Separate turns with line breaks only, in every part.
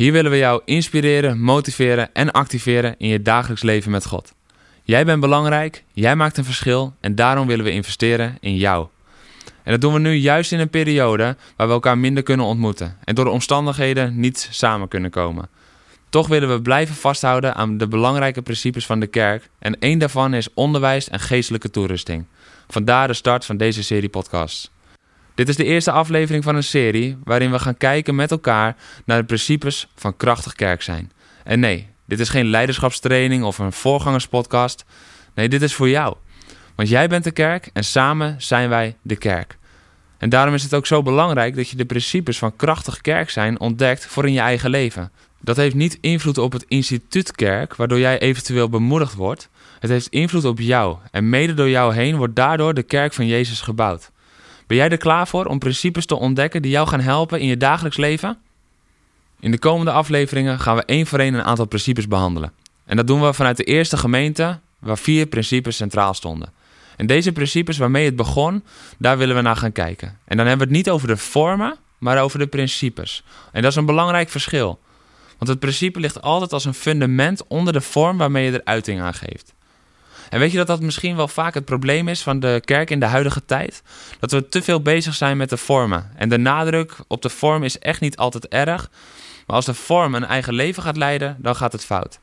Hier willen we jou inspireren, motiveren en activeren in je dagelijks leven met God. Jij bent belangrijk, jij maakt een verschil en daarom willen we investeren in jou. En dat doen we nu juist in een periode waar we elkaar minder kunnen ontmoeten en door de omstandigheden niet samen kunnen komen. Toch willen we blijven vasthouden aan de belangrijke principes van de kerk en één daarvan is onderwijs en geestelijke toerusting. Vandaar de start van deze serie podcasts. Dit is de eerste aflevering van een serie waarin we gaan kijken met elkaar naar de principes van krachtig kerk zijn. En nee, dit is geen leiderschapstraining of een voorgangerspodcast. Nee, dit is voor jou. Want jij bent de kerk en samen zijn wij de kerk. En daarom is het ook zo belangrijk dat je de principes van krachtig kerk zijn ontdekt voor in je eigen leven. Dat heeft niet invloed op het instituut kerk, waardoor jij eventueel bemoedigd wordt. Het heeft invloed op jou en mede door jou heen wordt daardoor de kerk van Jezus gebouwd. Ben jij er klaar voor om principes te ontdekken die jou gaan helpen in je dagelijks leven? In de komende afleveringen gaan we één voor één een aantal principes behandelen. En dat doen we vanuit de eerste gemeente waar vier principes centraal stonden. En deze principes waarmee het begon, daar willen we naar gaan kijken. En dan hebben we het niet over de vormen, maar over de principes. En dat is een belangrijk verschil. Want het principe ligt altijd als een fundament onder de vorm waarmee je er uiting aan geeft. En weet je dat dat misschien wel vaak het probleem is van de kerk in de huidige tijd? Dat we te veel bezig zijn met de vormen. En de nadruk op de vorm is echt niet altijd erg. Maar als de vorm een eigen leven gaat leiden, dan gaat het fout.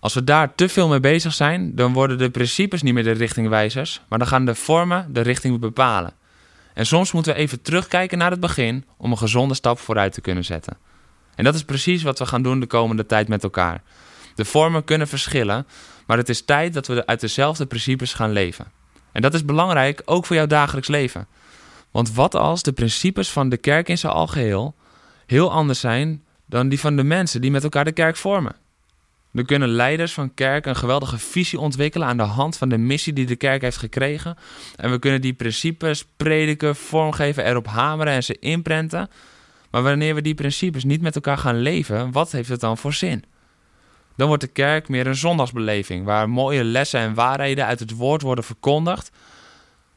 Als we daar te veel mee bezig zijn, dan worden de principes niet meer de richtingwijzers, maar dan gaan de vormen de richting bepalen. En soms moeten we even terugkijken naar het begin om een gezonde stap vooruit te kunnen zetten. En dat is precies wat we gaan doen de komende tijd met elkaar. De vormen kunnen verschillen, maar het is tijd dat we uit dezelfde principes gaan leven. En dat is belangrijk ook voor jouw dagelijks leven. Want wat als de principes van de kerk in zijn algeheel heel anders zijn dan die van de mensen die met elkaar de kerk vormen? Dan kunnen leiders van kerk een geweldige visie ontwikkelen aan de hand van de missie die de kerk heeft gekregen. En we kunnen die principes prediken, vormgeven, erop hameren en ze inprenten. Maar wanneer we die principes niet met elkaar gaan leven, wat heeft het dan voor zin? Dan wordt de kerk meer een zondagsbeleving, waar mooie lessen en waarheden uit het woord worden verkondigd.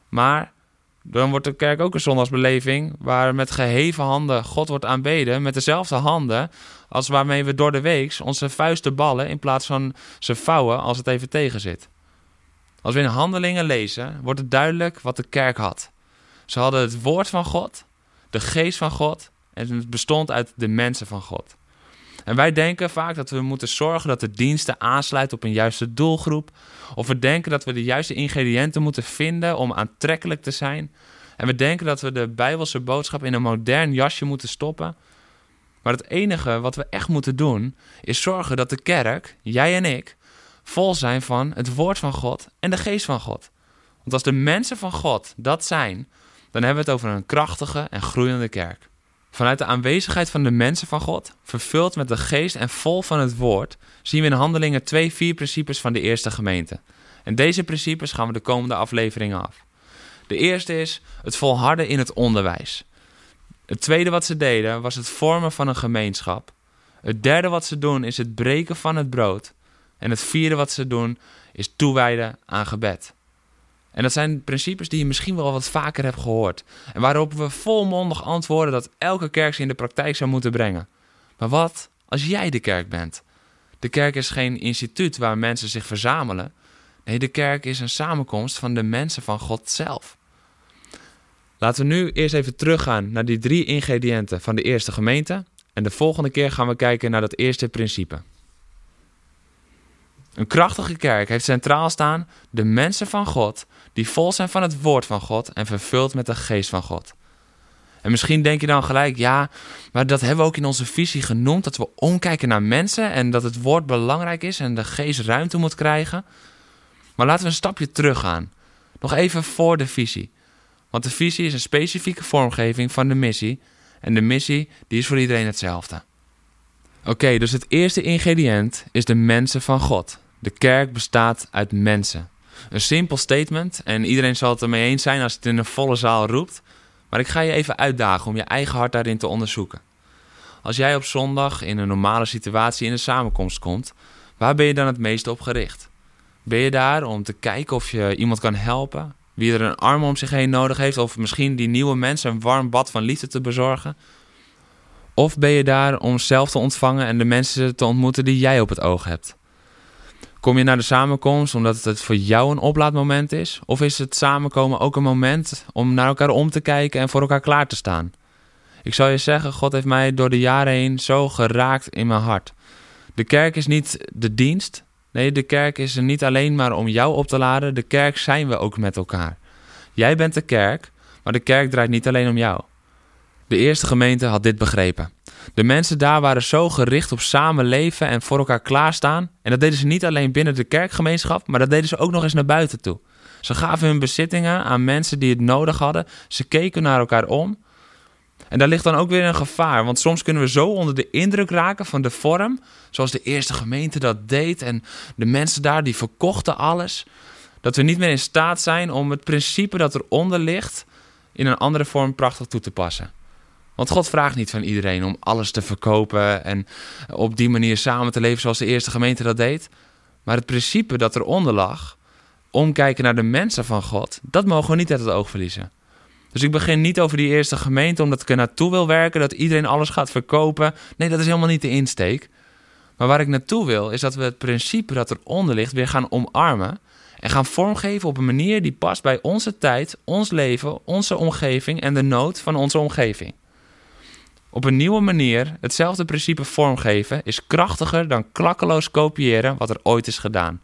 Maar dan wordt de kerk ook een zondagsbeleving waar met geheven handen God wordt aanbeden, met dezelfde handen als waarmee we door de week onze vuisten ballen in plaats van ze vouwen als het even tegen zit. Als we in handelingen lezen, wordt het duidelijk wat de kerk had. Ze hadden het woord van God, de geest van God en het bestond uit de mensen van God. En wij denken vaak dat we moeten zorgen dat de diensten aansluiten op een juiste doelgroep. Of we denken dat we de juiste ingrediënten moeten vinden om aantrekkelijk te zijn. En we denken dat we de Bijbelse boodschap in een modern jasje moeten stoppen. Maar het enige wat we echt moeten doen, is zorgen dat de kerk, jij en ik, vol zijn van het woord van God en de geest van God. Want als de mensen van God dat zijn, dan hebben we het over een krachtige en groeiende kerk. Vanuit de aanwezigheid van de mensen van God, vervuld met de geest en vol van het woord, zien we in Handelingen twee vier principes van de eerste gemeente. En deze principes gaan we de komende afleveringen af. De eerste is het volharden in het onderwijs. Het tweede wat ze deden was het vormen van een gemeenschap. Het derde wat ze doen is het breken van het brood. En het vierde wat ze doen is toewijden aan gebed. En dat zijn principes die je misschien wel wat vaker hebt gehoord. En waarop we volmondig antwoorden dat elke kerk ze in de praktijk zou moeten brengen. Maar wat als jij de kerk bent? De kerk is geen instituut waar mensen zich verzamelen. Nee, de kerk is een samenkomst van de mensen van God zelf. Laten we nu eerst even teruggaan naar die drie ingrediënten van de eerste gemeente. En de volgende keer gaan we kijken naar dat eerste principe. Een krachtige kerk heeft centraal staan de mensen van God die vol zijn van het woord van God en vervuld met de geest van God. En misschien denk je dan gelijk, ja, maar dat hebben we ook in onze visie genoemd, dat we omkijken naar mensen en dat het woord belangrijk is en de geest ruimte moet krijgen. Maar laten we een stapje terug gaan. Nog even voor de visie. Want de visie is een specifieke vormgeving van de missie en de missie die is voor iedereen hetzelfde. Oké, dus het eerste ingrediënt is de mensen van God. De kerk bestaat uit mensen. Een simpel statement en iedereen zal het ermee eens zijn als het in een volle zaal roept. Maar ik ga je even uitdagen om je eigen hart daarin te onderzoeken. Als jij op zondag in een normale situatie in een samenkomst komt, waar ben je dan het meest op gericht? Ben je daar om te kijken of je iemand kan helpen? Wie er een arm om zich heen nodig heeft, of misschien die nieuwe mensen een warm bad van liefde te bezorgen? Of ben je daar om zelf te ontvangen en de mensen te ontmoeten die jij op het oog hebt? Kom je naar de samenkomst omdat het voor jou een oplaadmoment is? Of is het samenkomen ook een moment om naar elkaar om te kijken en voor elkaar klaar te staan? Ik zal je zeggen, God heeft mij door de jaren heen zo geraakt in mijn hart. De kerk is niet de dienst. Nee, de kerk is er niet alleen maar om jou op te laden. De kerk zijn we ook met elkaar. Jij bent de kerk, maar de kerk draait niet alleen om jou. De eerste gemeente had dit begrepen. De mensen daar waren zo gericht op samenleven en voor elkaar klaarstaan. En dat deden ze niet alleen binnen de kerkgemeenschap, maar dat deden ze ook nog eens naar buiten toe. Ze gaven hun bezittingen aan mensen die het nodig hadden. Ze keken naar elkaar om. En daar ligt dan ook weer een gevaar, want soms kunnen we zo onder de indruk raken van de vorm, zoals de eerste gemeente dat deed en de mensen daar die verkochten alles, dat we niet meer in staat zijn om het principe dat eronder ligt in een andere vorm prachtig toe te passen. Want God vraagt niet van iedereen om alles te verkopen en op die manier samen te leven zoals de eerste gemeente dat deed. Maar het principe dat eronder lag, omkijken naar de mensen van God, dat mogen we niet uit het oog verliezen. Dus ik begin niet over die eerste gemeente omdat ik er naartoe wil werken, dat iedereen alles gaat verkopen. Nee, dat is helemaal niet de insteek. Maar waar ik naartoe wil, is dat we het principe dat eronder ligt weer gaan omarmen. En gaan vormgeven op een manier die past bij onze tijd, ons leven, onze omgeving en de nood van onze omgeving. Op een nieuwe manier hetzelfde principe vormgeven is krachtiger dan klakkeloos kopiëren wat er ooit is gedaan.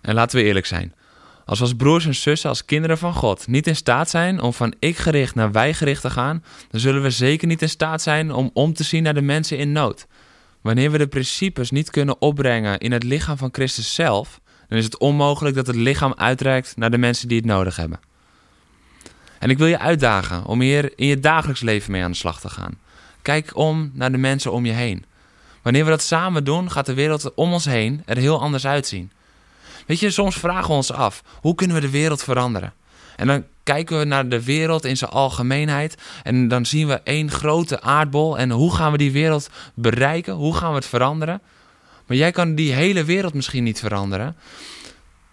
En laten we eerlijk zijn. Als we als broers en zussen, als kinderen van God, niet in staat zijn om van ik gericht naar wij gericht te gaan, dan zullen we zeker niet in staat zijn om om te zien naar de mensen in nood. Wanneer we de principes niet kunnen opbrengen in het lichaam van Christus zelf, dan is het onmogelijk dat het lichaam uitreikt naar de mensen die het nodig hebben. En ik wil je uitdagen om hier in je dagelijks leven mee aan de slag te gaan. Kijk om naar de mensen om je heen. Wanneer we dat samen doen, gaat de wereld om ons heen er heel anders uitzien. Weet je, soms vragen we ons af: hoe kunnen we de wereld veranderen? En dan kijken we naar de wereld in zijn algemeenheid. En dan zien we één grote aardbol. En hoe gaan we die wereld bereiken? Hoe gaan we het veranderen? Maar jij kan die hele wereld misschien niet veranderen.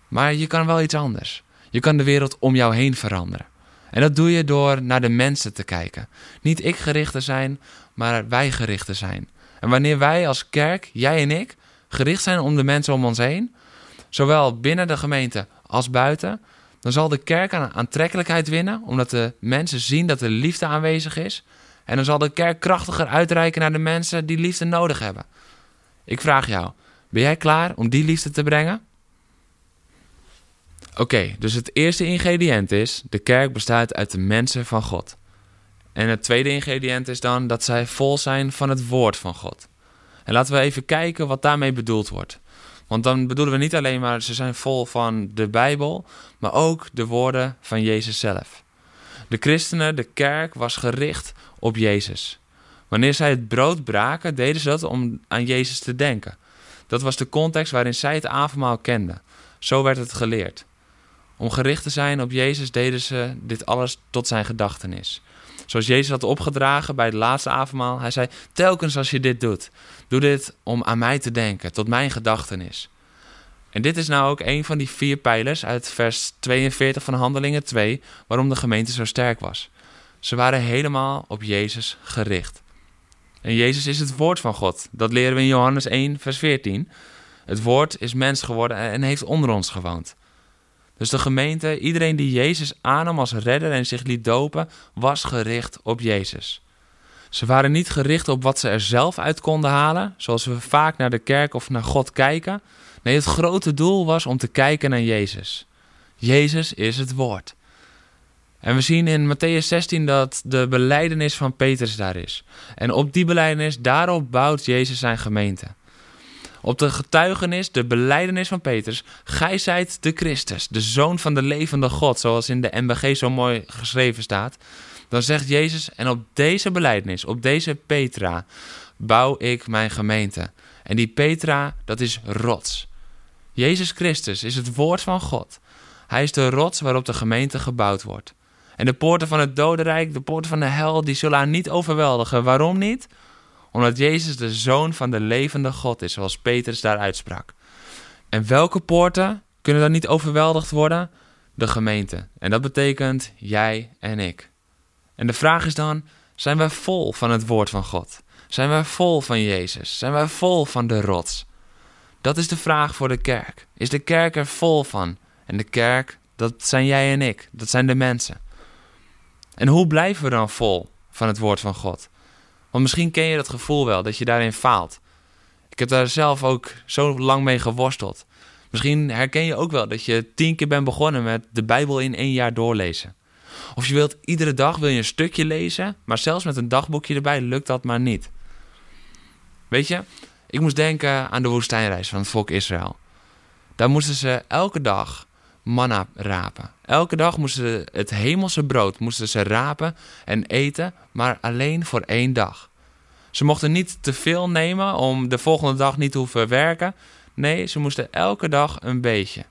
Maar je kan wel iets anders. Je kan de wereld om jou heen veranderen. En dat doe je door naar de mensen te kijken. Niet ik gericht te zijn, maar wij gericht te zijn. En wanneer wij als kerk, jij en ik, gericht zijn om de mensen om ons heen, zowel binnen de gemeente als buiten, dan zal de kerk aan aantrekkelijkheid winnen, omdat de mensen zien dat er liefde aanwezig is. En dan zal de kerk krachtiger uitreiken naar de mensen die liefde nodig hebben. Ik vraag jou, ben jij klaar om die liefde te brengen? Oké, dus het eerste ingrediënt is: de kerk bestaat uit de mensen van God. En het tweede ingrediënt is dan dat zij vol zijn van het woord van God. En laten we even kijken wat daarmee bedoeld wordt. Want dan bedoelen we niet alleen maar ze zijn vol van de Bijbel, maar ook de woorden van Jezus zelf. De christenen, de kerk, was gericht op Jezus. Wanneer zij het brood braken, deden ze dat om aan Jezus te denken. Dat was de context waarin zij het avondmaal kenden. Zo werd het geleerd. Om gericht te zijn op Jezus deden ze dit alles tot zijn gedachtenis. Zoals Jezus had opgedragen bij het laatste avondmaal. Hij zei, telkens als je dit doet, doe dit om aan mij te denken, tot mijn gedachtenis. En dit is nou ook een van die vier pijlers uit vers 42 van Handelingen 2, waarom de gemeente zo sterk was. Ze waren helemaal op Jezus gericht. En Jezus is het woord van God. Dat leren we in Johannes 1, vers 14. Het woord is mens geworden en heeft onder ons gewoond. Dus de gemeente, iedereen die Jezus aannam als redder en zich liet dopen, was gericht op Jezus. Ze waren niet gericht op wat ze er zelf uit konden halen, zoals we vaak naar de kerk of naar God kijken. Nee, het grote doel was om te kijken naar Jezus. Jezus is het woord. En we zien in Matthäus 16 dat de beleidenis van Petrus daar is. En op die beleidenis, daarop bouwt Jezus zijn gemeente. Op de getuigenis, de beleidenis van Petrus, gij zijt de Christus, de Zoon van de levende God, zoals in de MBG zo mooi geschreven staat. Dan zegt Jezus, en op deze beleidenis, op deze Petra, bouw ik mijn gemeente. En die Petra, dat is rots. Jezus Christus is het woord van God. Hij is de rots waarop de gemeente gebouwd wordt. En de poorten van het dodenrijk, de poorten van de hel, die zullen haar niet overweldigen. Waarom niet? Omdat Jezus de zoon van de levende God is, zoals Petrus daar uitsprak. En welke poorten kunnen dan niet overweldigd worden? De gemeente. En dat betekent jij en ik. En de vraag is dan: zijn wij vol van het woord van God? Zijn wij vol van Jezus? Zijn wij vol van de rots? Dat is de vraag voor de kerk. Is de kerk er vol van? En de kerk, dat zijn jij en ik. Dat zijn de mensen. En hoe blijven we dan vol van het woord van God? Want misschien ken je dat gevoel wel, dat je daarin faalt. Ik heb daar zelf ook zo lang mee geworsteld. Misschien herken je ook wel dat je tien keer bent begonnen met de Bijbel in één jaar doorlezen. Of je wilt iedere dag wil je een stukje lezen, maar zelfs met een dagboekje erbij lukt dat maar niet. Weet je, ik moest denken aan de woestijnreis van het volk Israël. Daar moesten ze elke dag manna rapen. Elke dag moesten ze het hemelse brood moesten ze rapen en eten, maar alleen voor één dag. Ze mochten niet te veel nemen om de volgende dag niet te hoeven werken. Nee, ze moesten elke dag een beetje.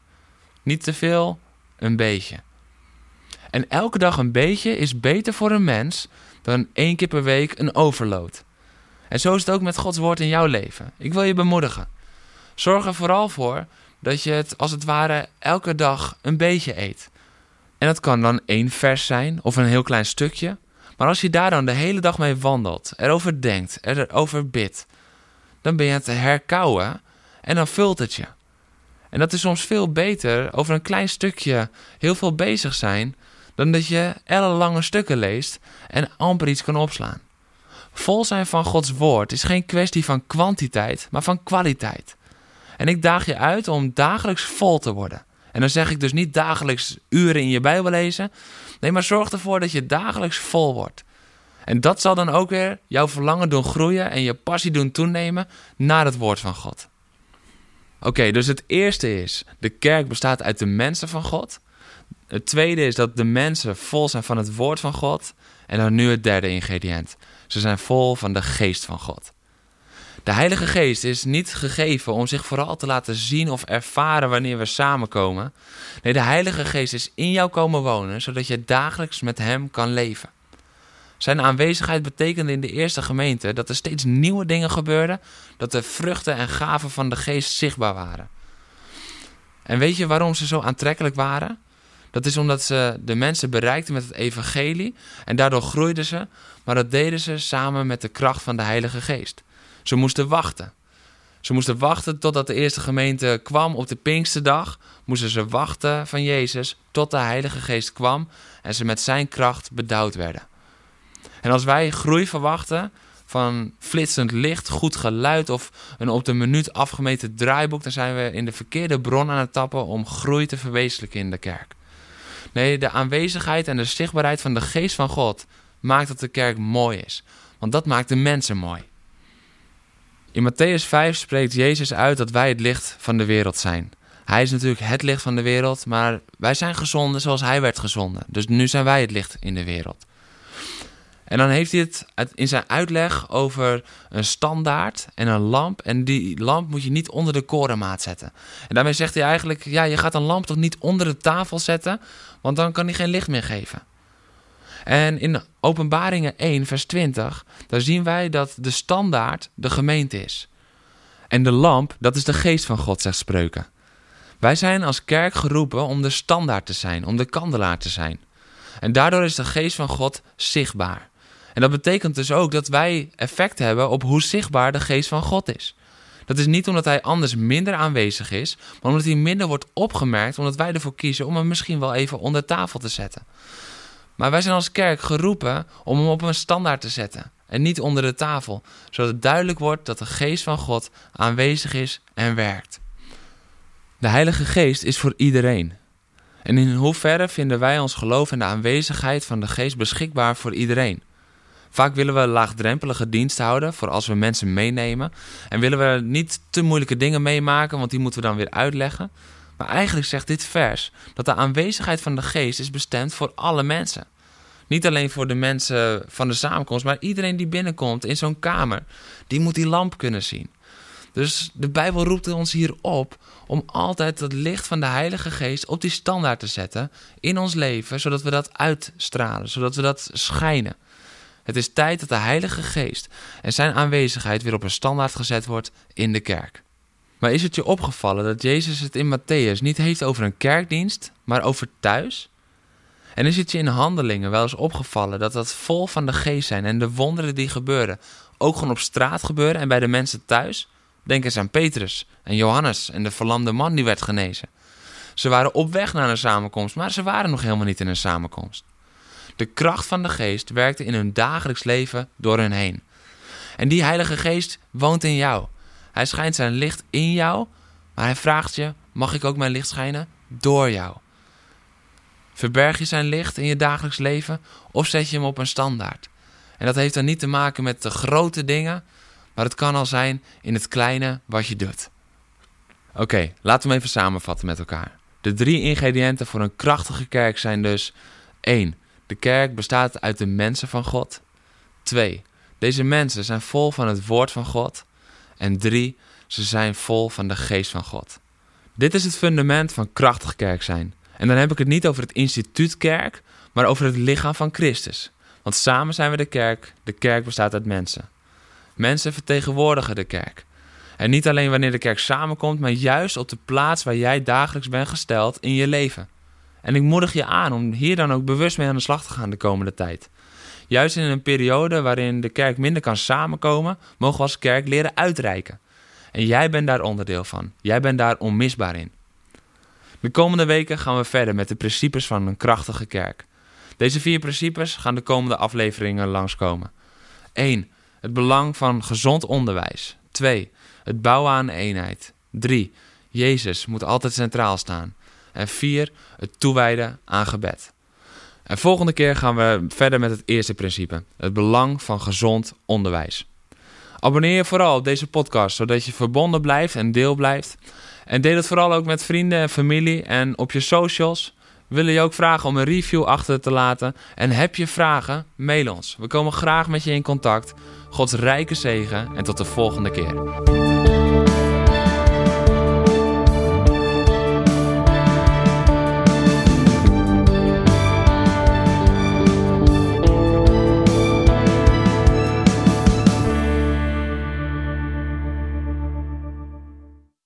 Niet te veel, een beetje. En elke dag een beetje is beter voor een mens dan één keer per week een overload. En zo is het ook met Gods woord in jouw leven. Ik wil je bemoedigen. Zorg er vooral voor dat je het als het ware elke dag een beetje eet. En dat kan dan één vers zijn of een heel klein stukje. Maar als je daar dan de hele dag mee wandelt, erover denkt, erover bidt, dan ben je het herkauwen en dan vult het je. En dat is soms veel beter over een klein stukje heel veel bezig zijn, dan dat je ellenlange stukken leest en amper iets kan opslaan. Vol zijn van Gods woord is geen kwestie van kwantiteit, maar van kwaliteit. En ik daag je uit om dagelijks vol te worden. En dan zeg ik dus niet dagelijks uren in je Bijbel lezen. Nee, maar zorg ervoor dat je dagelijks vol wordt. En dat zal dan ook weer jouw verlangen doen groeien en je passie doen toenemen naar het woord van God. Oké, dus het eerste is, de kerk bestaat uit de mensen van God. Het tweede is dat de mensen vol zijn van het woord van God. En dan nu het derde ingrediënt. Ze zijn vol van de geest van God. De Heilige Geest is niet gegeven om zich vooral te laten zien of ervaren wanneer we samenkomen. Nee, de Heilige Geest is in jou komen wonen, zodat je dagelijks met Hem kan leven. Zijn aanwezigheid betekende in de eerste gemeente dat er steeds nieuwe dingen gebeurden, dat de vruchten en gaven van de Geest zichtbaar waren. En weet je waarom ze zo aantrekkelijk waren? Dat is omdat ze de mensen bereikten met het evangelie en daardoor groeiden ze, maar dat deden ze samen met de kracht van de Heilige Geest. Ze moesten wachten. Ze moesten wachten totdat de eerste gemeente kwam op de Pinksterdag. Moesten ze wachten van Jezus tot de Heilige Geest kwam en ze met zijn kracht bedouwd werden. En als wij groei verwachten van flitsend licht, goed geluid of een op de minuut afgemeten draaiboek, dan zijn we in de verkeerde bron aan het tappen om groei te verwezenlijken in de kerk. Nee, de aanwezigheid en de zichtbaarheid van de geest van God maakt dat de kerk mooi is. Want dat maakt de mensen mooi. In Matthäus 5 spreekt Jezus uit dat wij het licht van de wereld zijn. Hij is natuurlijk het licht van de wereld, maar wij zijn gezonden zoals hij werd gezonden. Dus nu zijn wij het licht in de wereld. En dan heeft hij het in zijn uitleg over een standaard en een lamp. En die lamp moet je niet onder de korenmaat zetten. En daarmee zegt hij eigenlijk: ja, je gaat een lamp toch niet onder de tafel zetten, want dan kan hij geen licht meer geven. En in Openbaringen 1, vers 20, daar zien wij dat de standaard de gemeente is. En de lamp, dat is de geest van God, zegt spreuken. Wij zijn als kerk geroepen om de standaard te zijn, om de kandelaar te zijn. En daardoor is de geest van God zichtbaar. En dat betekent dus ook dat wij effect hebben op hoe zichtbaar de geest van God is. Dat is niet omdat hij anders minder aanwezig is, maar omdat hij minder wordt opgemerkt, omdat wij ervoor kiezen om hem misschien wel even onder tafel te zetten. Maar wij zijn als kerk geroepen om hem op een standaard te zetten en niet onder de tafel, zodat het duidelijk wordt dat de geest van God aanwezig is en werkt. De Heilige Geest is voor iedereen. En in hoeverre vinden wij ons geloof en de aanwezigheid van de Geest beschikbaar voor iedereen? Vaak willen we laagdrempelige dienst houden voor als we mensen meenemen. En willen we niet te moeilijke dingen meemaken, want die moeten we dan weer uitleggen. Maar eigenlijk zegt dit vers dat de aanwezigheid van de geest is bestemd voor alle mensen. Niet alleen voor de mensen van de samenkomst, maar iedereen die binnenkomt in zo'n kamer, die moet die lamp kunnen zien. Dus de Bijbel roept ons hier op om altijd het licht van de Heilige Geest op die standaard te zetten in ons leven, zodat we dat uitstralen, zodat we dat schijnen. Het is tijd dat de Heilige Geest en zijn aanwezigheid weer op een standaard gezet wordt in de kerk. Maar is het je opgevallen dat Jezus het in Matthäus niet heeft over een kerkdienst, maar over thuis? En is het je in handelingen wel eens opgevallen dat dat vol van de geest zijn en de wonderen die gebeuren ook gewoon op straat gebeuren en bij de mensen thuis? Denk eens aan Petrus en Johannes en de verlamde man die werd genezen. Ze waren op weg naar een samenkomst, maar ze waren nog helemaal niet in een samenkomst. De kracht van de geest werkte in hun dagelijks leven door hen heen. En die Heilige Geest woont in jou. Hij schijnt zijn licht in jou, maar hij vraagt je: mag ik ook mijn licht schijnen door jou? Verberg je zijn licht in je dagelijks leven of zet je hem op een standaard? En dat heeft dan niet te maken met de grote dingen, maar het kan al zijn in het kleine wat je doet. Oké, laten we hem even samenvatten met elkaar. De drie ingrediënten voor een krachtige kerk zijn dus 1. De kerk bestaat uit de mensen van God. 2. Deze mensen zijn vol van het woord van God. En 3. Ze zijn vol van de geest van God. Dit is het fundament van krachtig kerk zijn. En dan heb ik het niet over het instituut kerk, maar over het lichaam van Christus. Want samen zijn we de kerk. De kerk bestaat uit mensen. Mensen vertegenwoordigen de kerk. En niet alleen wanneer de kerk samenkomt, maar juist op de plaats waar jij dagelijks bent gesteld in je leven. En ik moedig je aan om hier dan ook bewust mee aan de slag te gaan de komende tijd. Juist in een periode waarin de kerk minder kan samenkomen, mogen we als kerk leren uitreiken. En jij bent daar onderdeel van. Jij bent daar onmisbaar in. De komende weken gaan we verder met de principes van een krachtige kerk. Deze vier principes gaan de komende afleveringen langskomen. 1. Het belang van gezond onderwijs. 2. Het bouwen aan eenheid. 3. Jezus moet altijd centraal staan. En 4. Het toewijden aan gebed. En volgende keer gaan we verder met het eerste principe: het belang van gezond onderwijs. Abonneer je vooral op deze podcast, zodat je verbonden blijft en deel blijft. En deel het vooral ook met vrienden en familie en op je socials. We willen je ook vragen om een review achter te laten. En heb je vragen? Mail ons. We komen graag met je in contact. Gods rijke zegen en tot de volgende keer.